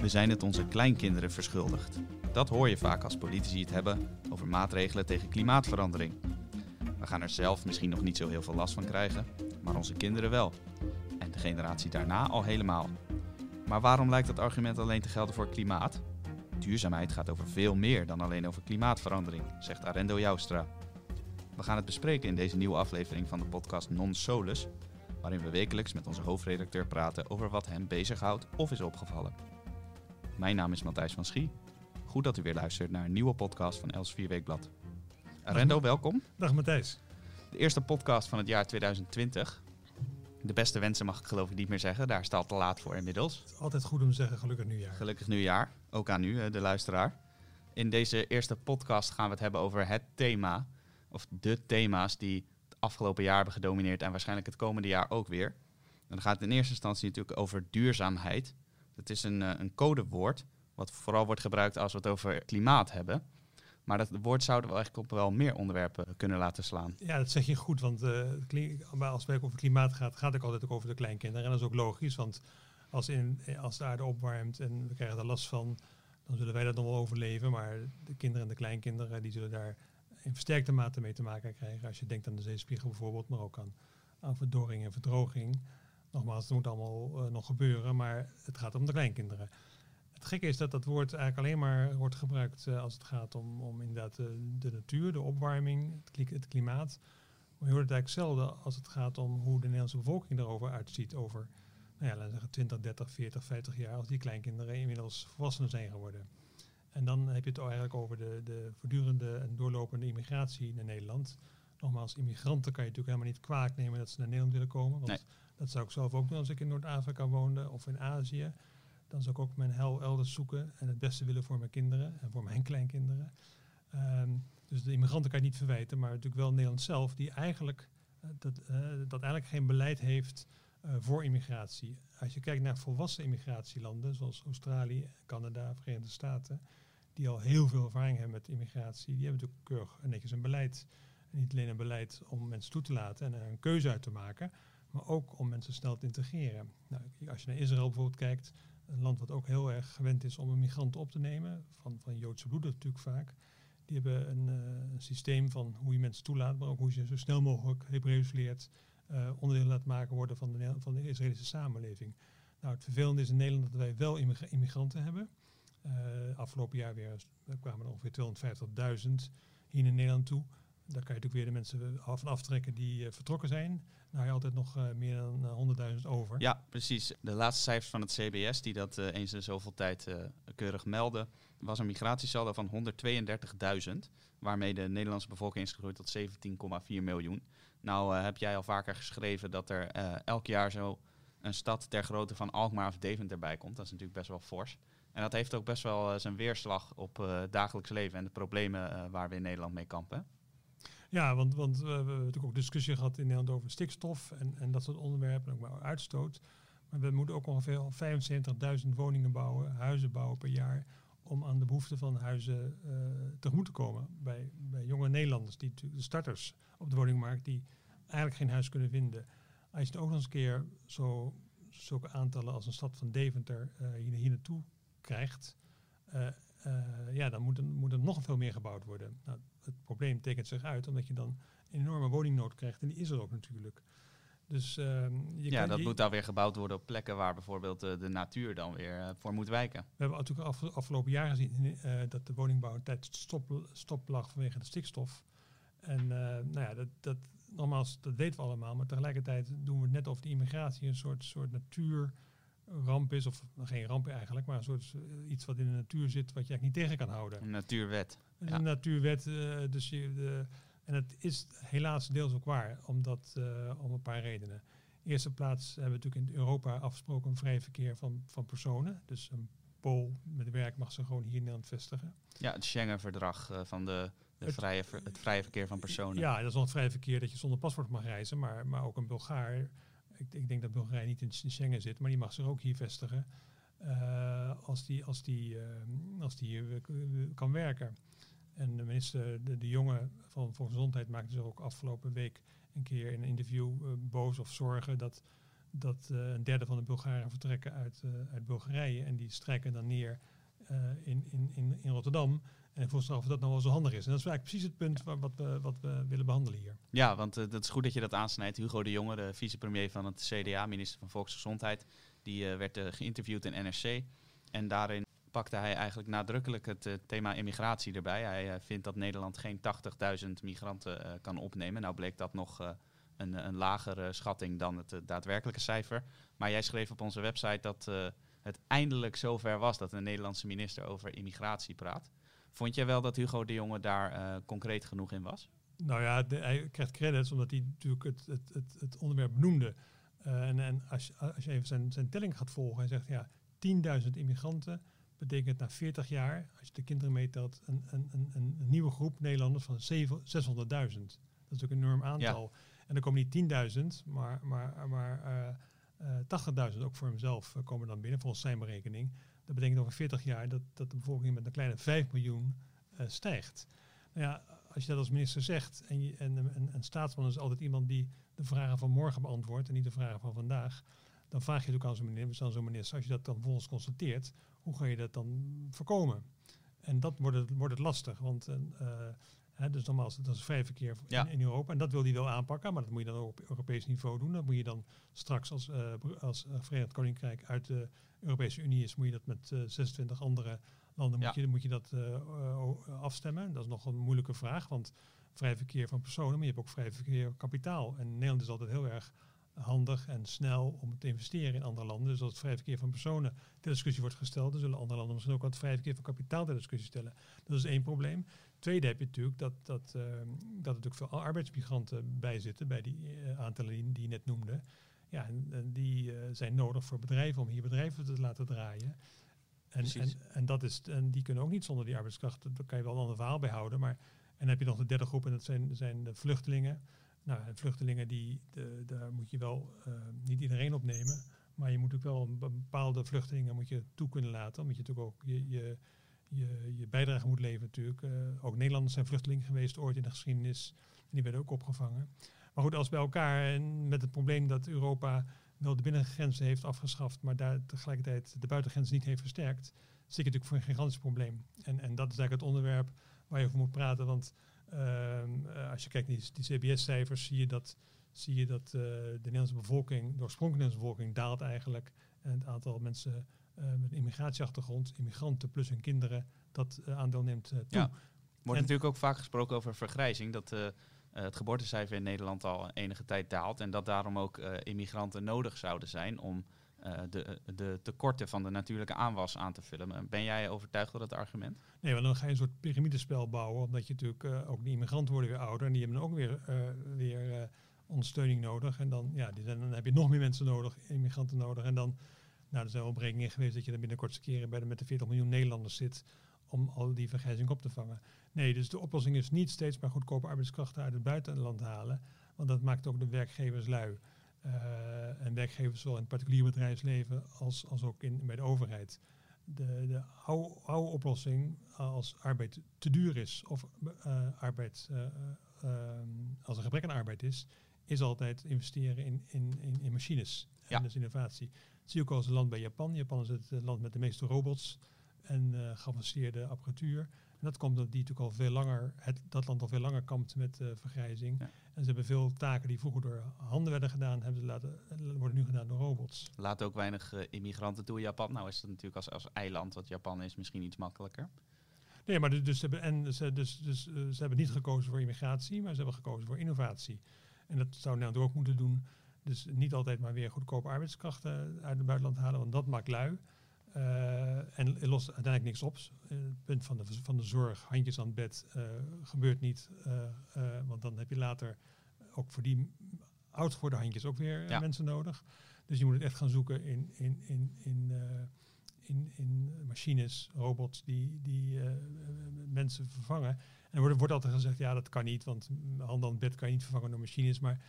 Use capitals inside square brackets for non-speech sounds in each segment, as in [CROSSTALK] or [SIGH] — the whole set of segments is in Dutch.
We zijn het onze kleinkinderen verschuldigd. Dat hoor je vaak als politici het hebben over maatregelen tegen klimaatverandering. We gaan er zelf misschien nog niet zo heel veel last van krijgen, maar onze kinderen wel. En de generatie daarna al helemaal. Maar waarom lijkt dat argument alleen te gelden voor klimaat? Duurzaamheid gaat over veel meer dan alleen over klimaatverandering, zegt Arendo Joustra. We gaan het bespreken in deze nieuwe aflevering van de podcast Non Solus, waarin we wekelijks met onze hoofdredacteur praten over wat hem bezighoudt of is opgevallen. Mijn naam is Matthijs van Schie. Goed dat u weer luistert naar een nieuwe podcast van Els Vierweekblad. Arendo, welkom. Dag Matthijs. De eerste podcast van het jaar 2020. De beste wensen mag ik geloof ik niet meer zeggen, daar staat te laat voor inmiddels. Het is altijd goed om te zeggen gelukkig nieuwjaar. Gelukkig nieuwjaar, ook aan u, de luisteraar. In deze eerste podcast gaan we het hebben over het thema, of de thema's die het afgelopen jaar hebben gedomineerd en waarschijnlijk het komende jaar ook weer. En dan gaat het in eerste instantie natuurlijk over duurzaamheid. Het is een, eh, een codewoord, wat vooral wordt gebruikt als we het over klimaat hebben. Maar dat woord zouden we eigenlijk op wel meer onderwerpen kunnen laten slaan. Ja, dat zeg je goed, want uh, als het over klimaat gaat, gaat het altijd ook over de kleinkinderen. En dat is ook logisch, want als, in, als de aarde opwarmt en we krijgen er last van, dan zullen wij dat nog wel overleven. Maar de kinderen en de kleinkinderen, die zullen daar in versterkte mate mee te maken krijgen. Als je denkt aan de zeespiegel bijvoorbeeld, maar ook aan verdorring en verdroging. Nogmaals, het moet allemaal uh, nog gebeuren, maar het gaat om de kleinkinderen. Het gekke is dat dat woord eigenlijk alleen maar wordt gebruikt uh, als het gaat om, om inderdaad de, de natuur, de opwarming, het, klimaat. Maar je hoort het eigenlijk zelden als het gaat om hoe de Nederlandse bevolking erover uitziet over, nou ja, laten zeggen 20, 30, 40, 50 jaar, als die kleinkinderen inmiddels volwassenen zijn geworden. En dan heb je het eigenlijk over de, de voortdurende en doorlopende immigratie naar Nederland. Nogmaals, immigranten kan je natuurlijk helemaal niet kwaad nemen dat ze naar Nederland willen komen. Want. Dat zou ik zelf ook doen als ik in Noord-Afrika woonde of in Azië dan zou ik ook mijn hel elders zoeken en het beste willen voor mijn kinderen en voor mijn [LAUGHS] kleinkinderen. Um, dus de immigranten kan je niet verwijten, maar natuurlijk wel Nederland zelf, die eigenlijk, uh, dat, uh, dat eigenlijk geen beleid heeft uh, voor immigratie. Als je kijkt naar volwassen immigratielanden, zoals Australië, Canada, Verenigde Staten, die al heel veel ervaring hebben met immigratie, die hebben natuurlijk keurig netjes een beleid. En niet alleen een beleid om mensen toe te laten en er een keuze uit te maken, maar ook om mensen snel te integreren. Nou, als je naar Israël bijvoorbeeld kijkt, een land wat ook heel erg gewend is om een migrant op te nemen, van, van Joodse bloed natuurlijk vaak. Die hebben een, een, systeem van hoe je mensen toelaat, maar ook hoe je zo snel mogelijk Hebreeuws leert, uh, onderdeel laat maken worden van de, van de Israëlische samenleving. Nou, het vervelende is in Nederland dat wij wel immigranten hebben. Uh, afgelopen jaar weer kwamen er ongeveer 250.000 hier in Nederland toe. Daar kan je natuurlijk weer de mensen af en aftrekken die uh, vertrokken zijn. Nou, je altijd nog uh, meer dan 100.000 over. Ja, precies. De laatste cijfers van het CBS, die dat eens in zoveel tijd keurig melden, was een migratiesaldo van 132.000. Waarmee de Nederlandse bevolking is gegroeid tot 17,4 miljoen. Nou heb jij al vaker geschreven dat er elk jaar zo een stad ter grootte van Alkmaar of Deventer bij komt. Dat is natuurlijk best wel fors. En dat heeft ook best wel zijn weerslag op het dagelijks leven en de problemen waar we in Nederland mee kampen. Ja, want, want we hebben natuurlijk ook discussie gehad in Nederland over stikstof en, en dat soort onderwerpen, ook maar uitstoot. Maar we moeten ook ongeveer 75.000 woningen bouwen, huizen bouwen per jaar, om aan de behoeften van huizen uh, tegemoet te komen. Bij, bij jonge Nederlanders, die de starters op de woningmarkt, die eigenlijk geen huis kunnen vinden. Als je ook nog eens een keer zo, zulke aantallen als een stad van Deventer uh, hier, naartoe krijgt, uh, ja, dan moet er, moet er nog veel meer gebouwd worden. Nou, het probleem tekent zich uit omdat je dan een enorme woningnood krijgt. En die is er ook natuurlijk. Dus, uh, je ja, dat moet dan weer gebouwd worden op plekken waar bijvoorbeeld uh, de natuur dan weer uh, voor moet wijken. We hebben natuurlijk af, afgelopen jaar gezien uh, dat de woningbouw een tijd stop, stop lag vanwege de stikstof. En nou ja, dat, dat, nogmaals, dat weten we allemaal. Maar tegelijkertijd doen we het net of de immigratie een soort, soort natuurramp is. Of geen ramp eigenlijk, maar een soort iets wat in de natuur zit wat je eigenlijk niet tegen kan houden. Een natuurwet. Ja. Een natuurwet. Uh, dus je, de, en het is helaas deels ook waar, omdat, uh, om een paar redenen. In eerste plaats hebben we natuurlijk in Europa afgesproken een vrij verkeer van, van personen. Dus een Pool met werk mag ze gewoon hier in Nederland vestigen. Ja, het Schengen-verdrag uh, van de, de het, vrije ver, het vrije verkeer van personen. Ja, dat is nog het vrije verkeer dat je zonder paspoort mag reizen. Maar, maar ook een Bulgaar, ik, ik denk dat Bulgarije niet in Schengen zit, maar die mag zich ook hier vestigen. Uh, als die, als die, uh, als die hier kan werken. En de minister De, de Jonge van voor Gezondheid maakte zich ook afgelopen week een keer in een interview uh, boos of zorgen dat dat een derde van de Bulgaren vertrekken uit, uit Bulgarije en die strijken dan neer in, in, in, in Rotterdam. En volgens of dat nou wel zo handig is. En dat is eigenlijk precies het punt waar, wat, we, wat we willen behandelen hier. Ja, want uh, dat is goed dat je dat aansnijdt. Hugo de Jonge, de vicepremier van het CDA, minister van Volksgezondheid, die uh, werd uh, geïnterviewd in NRC. En daarin pakte hij eigenlijk nadrukkelijk het thema immigratie erbij. Hij vindt dat Nederland geen 80.000 migranten kan opnemen. Nou bleek dat nog een, een, lagere schatting dan het daadwerkelijke cijfer. Maar jij schreef op onze website dat het eindelijk zover was dat een Nederlandse minister over immigratie praat. Vond jij wel dat Hugo de Jonge daar concreet genoeg in was? Nou ja, hij krijgt credits omdat hij natuurlijk het, het, het, het onderwerp noemde. En en als, als je even zijn, zijn telling gaat volgen en zegt, ja, 10.000 immigranten betekent na 40 jaar, als je de kinderen meetelt, een, een, een, een nieuwe groep Nederlanders van 600.000. Dat is natuurlijk een enorm aantal. Ja. En dan komen niet 10.000, maar, maar, maar uh, uh, 80.000 ook voor hemzelf komen dan binnen, volgens zijn berekening. Dat betekent over 40 jaar dat, dat de bevolking met een kleine 5 miljoen uh, stijgt. Nou ja, als je dat als minister zegt en, je, en, en, een staatsman is altijd iemand die de vragen van morgen beantwoordt en niet de vragen van vandaag, dan vraag je ook aan zo'n minister, zo'n minister, als je dat dan volgens constateert, hoe ga je dat dan voorkomen? En dat wordt het, wordt het lastig, want uh, hè, dus nogmaals, dat is vrij verkeer in, in, Europa en dat wil hij wel aanpakken, maar dat moet je dan ook op Europees niveau doen. Dat moet je dan straks als, uh, als Verenigd Koninkrijk uit de Europese Unie is, moet je dat met 26 eh, andere landen moet, je, moet je dat afstemmen. Dat is nog een moeilijke vraag, want vrij verkeer van personen, maar je hebt ook vrij verkeer kapitaal. En Nederland is altijd heel erg handig en snel om te investeren in andere landen. Dus als het vrij verkeer van personen ter discussie wordt gesteld, dan zullen andere landen misschien ook wat vrij verkeer van kapitaal ter discussie stellen. Dat is één probleem. Tweede heb je natuurlijk dat, dat, uh, dat er natuurlijk veel arbeidsmigranten bij zitten, bij die uh, aantallen die, die je net noemde. Ja, en, die uh, zijn nodig voor bedrijven om hier bedrijven te laten draaien. En, en, en, dat is, en die kunnen ook niet zonder die arbeidskracht. Daar kan je wel een ander verhaal bij houden. Maar, en dan heb je nog de derde groep en dat zijn, zijn de vluchtelingen. Nou, en vluchtelingen, die, de, daar moet je wel uh, niet iedereen opnemen. Maar je moet ook wel een bepaalde vluchtelingen moet je toe kunnen laten. Omdat je natuurlijk ook je, je, je, je bijdrage moet leveren natuurlijk. Uh, ook Nederlanders zijn vluchtelingen geweest ooit in de geschiedenis. En die werden ook opgevangen. Maar goed, als bij elkaar en met het probleem dat Europa wel de binnengrenzen heeft afgeschaft, maar daar tegelijkertijd de buitengrenzen niet heeft versterkt, zit je natuurlijk voor een gigantisch probleem. En, en dat is eigenlijk het onderwerp waar je over moet praten. Want uh, als je kijkt naar die, die CBS-cijfers, zie je dat, zie je dat uh, de Nederlandse bevolking, de oorspronkelijke bevolking, daalt eigenlijk. En het aantal mensen uh, met een immigratieachtergrond, immigranten plus hun kinderen, dat aandeel neemt toe. Ja. Wordt natuurlijk ook vaak gesproken over vergrijzing. Dat het geboortecijfer in Nederland al enige tijd daalt. En dat daarom ook immigranten nodig zouden zijn om de, de tekorten van de natuurlijke aanwas aan te vullen. Ben jij overtuigd door dat argument? Nee, want dan ga je een soort piramidespel bouwen. Omdat je natuurlijk ook die immigranten worden weer ouder. En die hebben ook weer, weer ondersteuning nodig. En dan, ja, dan heb je nog meer mensen nodig, immigranten nodig. En dan, nou, er zijn wel berekeningen geweest dat je dan binnenkort keren bij de, met de 40 miljoen Nederlanders zit om al die vergrijzing op te vangen. Nee, dus de oplossing is niet steeds maar goedkope arbeidskrachten uit het buitenland halen, want dat maakt ook de werkgevers lui. Uh, en werkgevers zowel in het particuliere bedrijfsleven als, als ook in, bij de overheid. De, de oude, oude oplossing als arbeid te duur is of uh, arbeid, uh, als er gebrek aan arbeid is, is altijd investeren in, in, in, in machines. Ja. En dus innovatie. Dat zie je ook als een land bij Japan. Japan is het land met de meeste robots en uh, geavanceerde apparatuur. En dat komt omdat die natuurlijk al veel langer, het, dat land al veel langer kampt met uh, vergrijzing. En ze hebben veel taken die vroeger door handen werden gedaan, hebben ze laten, worden nu gedaan door robots. Laat ook weinig uh, immigranten toe in Japan. Nou is dat natuurlijk als, als eiland, wat Japan is, misschien iets makkelijker. Nee, maar dus, dus, hebben, en ze, dus, dus, ze hebben niet gekozen voor immigratie, maar ze hebben gekozen voor innovatie. En dat zou Nederland ook moeten doen. Dus niet altijd maar weer goedkope arbeidskrachten uit het buitenland halen, want dat maakt lui. Uh, en lost uiteindelijk niks op. Uh, het punt van de, van de zorg, handjes aan het bed, uh, gebeurt niet. want dan heb je later ook voor die oud geworden handjes ook weer ja. mensen nodig. Dus je moet het echt gaan zoeken in, in, in, in, in, in machines, robots die, die mensen vervangen. En er wordt, wordt altijd gezegd, ja dat kan niet, want hand aan het bed kan je niet vervangen door machines. Maar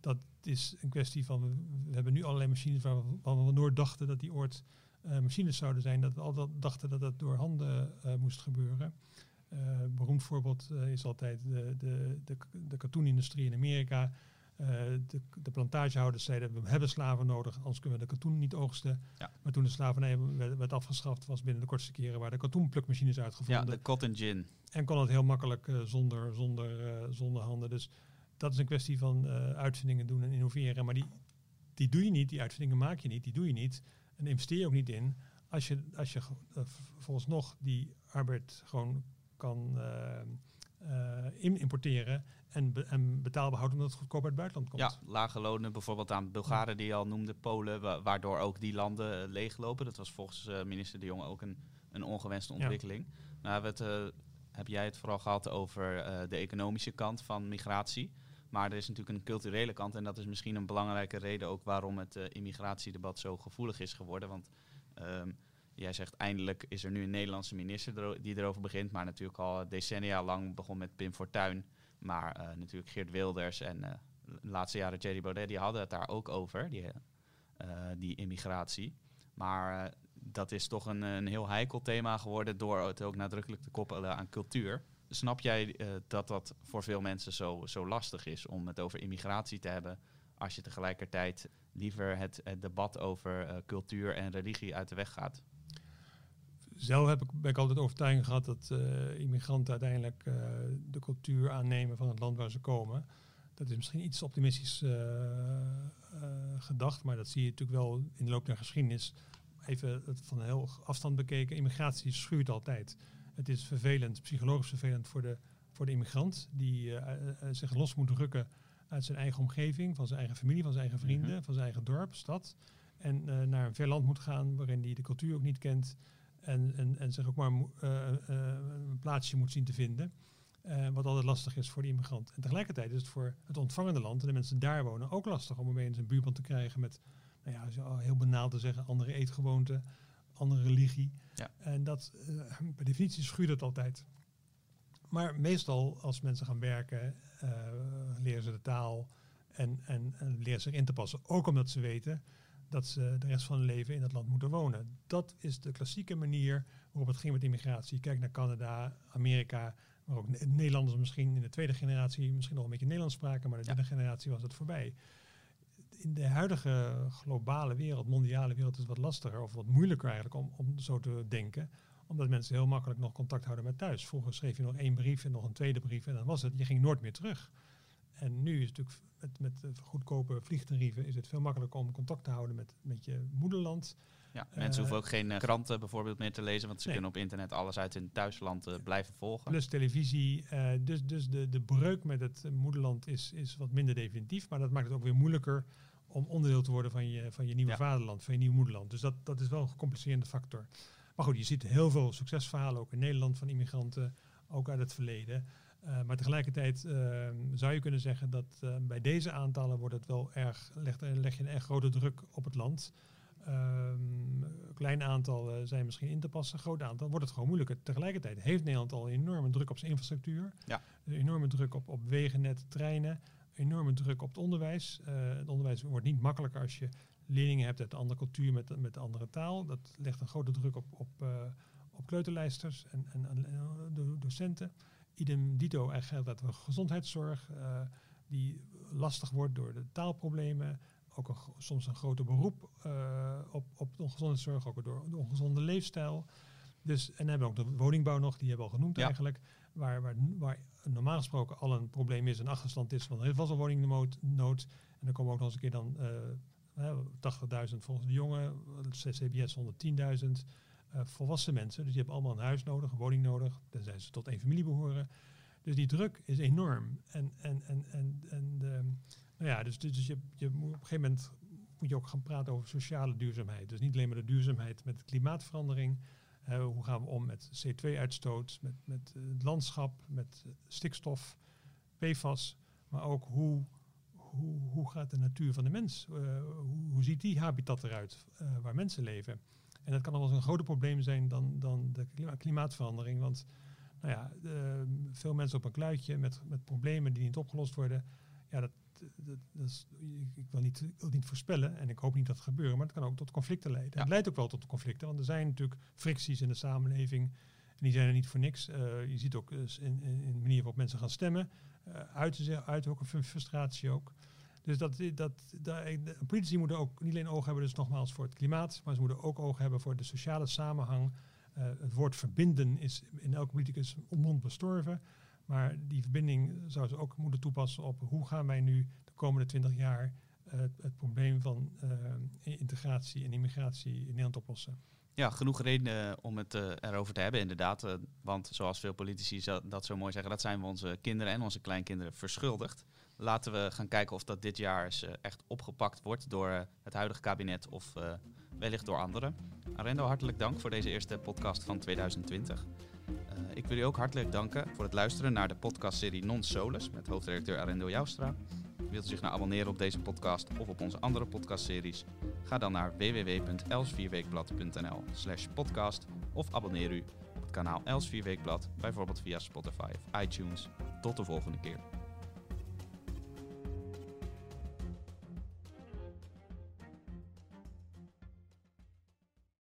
dat is een kwestie van, we hebben nu allerlei machines waarvan we nooit dachten dat die ooit machines zouden zijn, dat we altijd dachten dat dat door handen uh, moest gebeuren. Uh, beroemd voorbeeld is altijd de, de, de, de cartoonindustrie in Amerika. de, de, plantagehouders zeiden, we hebben slaven nodig, anders kunnen we de katoen niet oogsten. Ja. Maar toen de slavernij werd, werd, afgeschaft, was binnen de kortste keren waar de katoenplukmachines uitgevonden. Ja, de cotton gin. En kon het heel makkelijk zonder, zonder, zonder handen. Dus dat is een kwestie van uitvindingen doen en innoveren. Maar die, die doe je niet, die uitvindingen maak je niet, die doe je niet. En investeer je ook niet in als je, als je uh, volgens nog die arbeid gewoon kan uh, importeren en, be en betaalbaar houden omdat het goedkoop uit het buitenland komt. Ja, lage lonen bijvoorbeeld aan Bulgaren die je al noemde, Polen, waardoor ook die landen leeglopen. Dat was volgens minister De Jong ook een, een ongewenste ontwikkeling. Nou, het, heb jij het vooral gehad over de economische kant van migratie. Maar er is natuurlijk een culturele kant en dat is misschien een belangrijke reden ook waarom het immigratiedebat zo gevoelig is geworden. Want Um, jij zegt eindelijk is er nu een Nederlandse minister die erover begint, maar natuurlijk al decennia lang begon met Pim Fortuyn. Maar uh, natuurlijk Geert Wilders en uh, de laatste jaren Jerry Baudet, die hadden het daar ook over, die, die immigratie. Maar dat is toch een, een heel heikel thema geworden door het ook nadrukkelijk te koppelen aan cultuur. Snap jij dat dat voor veel mensen zo, zo lastig is om het over immigratie te hebben als je tegelijkertijd liever het, het debat over uh, cultuur en religie uit de weg gaat? Zelf heb ik, ben ik altijd overtuiging gehad dat uh, immigranten uiteindelijk de cultuur aannemen van het land waar ze komen. Dat is misschien iets optimistisch gedacht, maar dat zie je natuurlijk wel in de loop der geschiedenis. Even van een heel afstand bekeken, immigratie schuurt altijd. Het is vervelend, psychologisch vervelend voor de, voor de immigrant, die zich los moet rukken uit zijn eigen omgeving, van zijn eigen familie, van zijn eigen vrienden, mhm. van zijn eigen dorp, stad. En uh, naar een ver land moet gaan waarin hij de cultuur ook niet kent. En, en, en zich ook maar een plaatsje moet zien te vinden. wat altijd lastig is voor de immigrant. En tegelijkertijd is het voor het ontvangende land en de mensen die daar wonen ook lastig om opeens een buurman te krijgen met, nou ja, heel banaal te zeggen, andere eetgewoonten, andere religie. Ja. En dat, per definitie schuurt het altijd. Maar meestal als mensen gaan werken, uh, leren ze de taal en, en, en, leren zich in te passen. Ook omdat ze weten dat ze de rest van hun leven in dat land moeten wonen. Dat is de klassieke manier waarop het ging met immigratie. Kijk naar Canada, Amerika, maar ook Nederlanders misschien in de tweede generatie misschien nog een beetje Nederlands spraken, maar de derde generatie was het voorbij. In de huidige globale wereld, mondiale wereld, is het wat lastiger of wat moeilijker eigenlijk om, om zo te denken omdat mensen heel makkelijk nog contact houden met thuis. Vroeger schreef je nog één brief en nog een tweede brief en dan was het. Je ging nooit meer terug. En nu is het natuurlijk met, met goedkope vliegtarieven is het veel makkelijker om contact te houden met, met je moederland. Ja, mensen hoeven ook geen uh, kranten bijvoorbeeld meer te lezen, want ze kunnen op internet alles uit hun thuisland uh, blijven volgen. Plus televisie. Dus dus de, de breuk met het moederland is, is wat minder definitief, maar dat maakt het ook weer moeilijker om onderdeel te worden van je, van je nieuwe vaderland, van je nieuwe moederland. Dus dat, dat is wel een gecompliceerde factor. Maar goed, je ziet heel veel succesverhalen ook in Nederland van immigranten, ook uit het verleden. Uh, maar tegelijkertijd uh, zou je kunnen zeggen dat uh, bij deze aantallen wordt het wel erg, leg, leg je een erg grote druk op het land. Um, een klein aantal zijn misschien in te passen, een groot aantal wordt het gewoon moeilijker. Tegelijkertijd heeft Nederland al een enorme druk op zijn infrastructuur, ja. een enorme druk op, op wegennet, treinen, enorme druk op het onderwijs. het onderwijs wordt niet makkelijker als je leerlingen hebt uit een andere cultuur met, met een andere taal. Dat legt een grote druk op, op, uh, op kleuterlijsters en, en, en docenten. Idem dito eigenlijk dat we gezondheidszorg, uh, die lastig wordt door de taalproblemen. Ook een, soms een groter beroep op, op de gezondheidszorg, ook door de ongezonde leefstijl. Dus, en dan hebben we ook de woningbouw nog, die hebben we al genoemd eigenlijk. Waar, waar, waar normaal gesproken al een probleem is, een achterstand is, want er was woningnood. Nood, en dan komen ook nog eens een keer dan 80.000 volgens de jongen, CBS 110.000 uh, volwassen mensen. Dus die hebben allemaal een huis nodig, een woning nodig, tenzij ze tot één familie behoren. Dus die druk is enorm. En, en, en, en, en nou ja, dus, dus je, je moet op een gegeven moment moet je ook gaan praten over sociale duurzaamheid. Dus niet alleen maar de duurzaamheid met klimaatverandering. Uh, hoe gaan we om met CO2-uitstoot, met, met het landschap, met stikstof, PFAS. Maar ook hoe hoe, hoe gaat de natuur van de mens, hoe, ziet die habitat eruit waar mensen leven? En dat kan nog wel eens een groter probleem zijn dan, dan de klimaatverandering. Want nou ja, veel mensen op een kluitje met, met problemen die niet opgelost worden. Ja, dat, dat, dat is, ik wil niet, wil niet voorspellen en ik hoop niet dat het gebeurt, maar het kan ook tot conflicten leiden. Het leidt ook wel tot conflicten, want er zijn natuurlijk fricties in de samenleving. En die zijn er niet voor niks. Uh, je ziet ook in, in, in de manier waarop mensen gaan stemmen uh, uiten, zich, uiten ook een frustratie ook. Dus dat, dat, politici moeten ook niet alleen oog hebben, dus nogmaals voor het klimaat, maar ze moeten ook oog hebben voor de sociale samenhang. Uh, het woord verbinden is in elke politicus mond bestorven. Maar die verbinding zou ze ook moeten toepassen op hoe gaan wij nu de komende twintig jaar uh, het probleem van uh, integratie en immigratie in Nederland oplossen. Ja, genoeg reden om het uh, erover te hebben, inderdaad. want zoals veel politici dat zo mooi zeggen, dat zijn we onze kinderen en onze kleinkinderen verschuldigd. Laten we gaan kijken of dat dit jaar eens echt opgepakt wordt door het huidige kabinet of wellicht door anderen. Arendo, hartelijk dank voor deze eerste podcast van 2020. Ik wil u ook hartelijk danken voor het luisteren naar de podcastserie Non Solus met hoofdredacteur Arendo Joustra. Wilt u zich nou abonneren op deze podcast of op onze andere podcastseries? Ga dan naar www.elsvierweekblad.nl slash podcast of abonneer u op het kanaal Els Vierweekblad, bijvoorbeeld via Spotify of iTunes. Tot de volgende keer.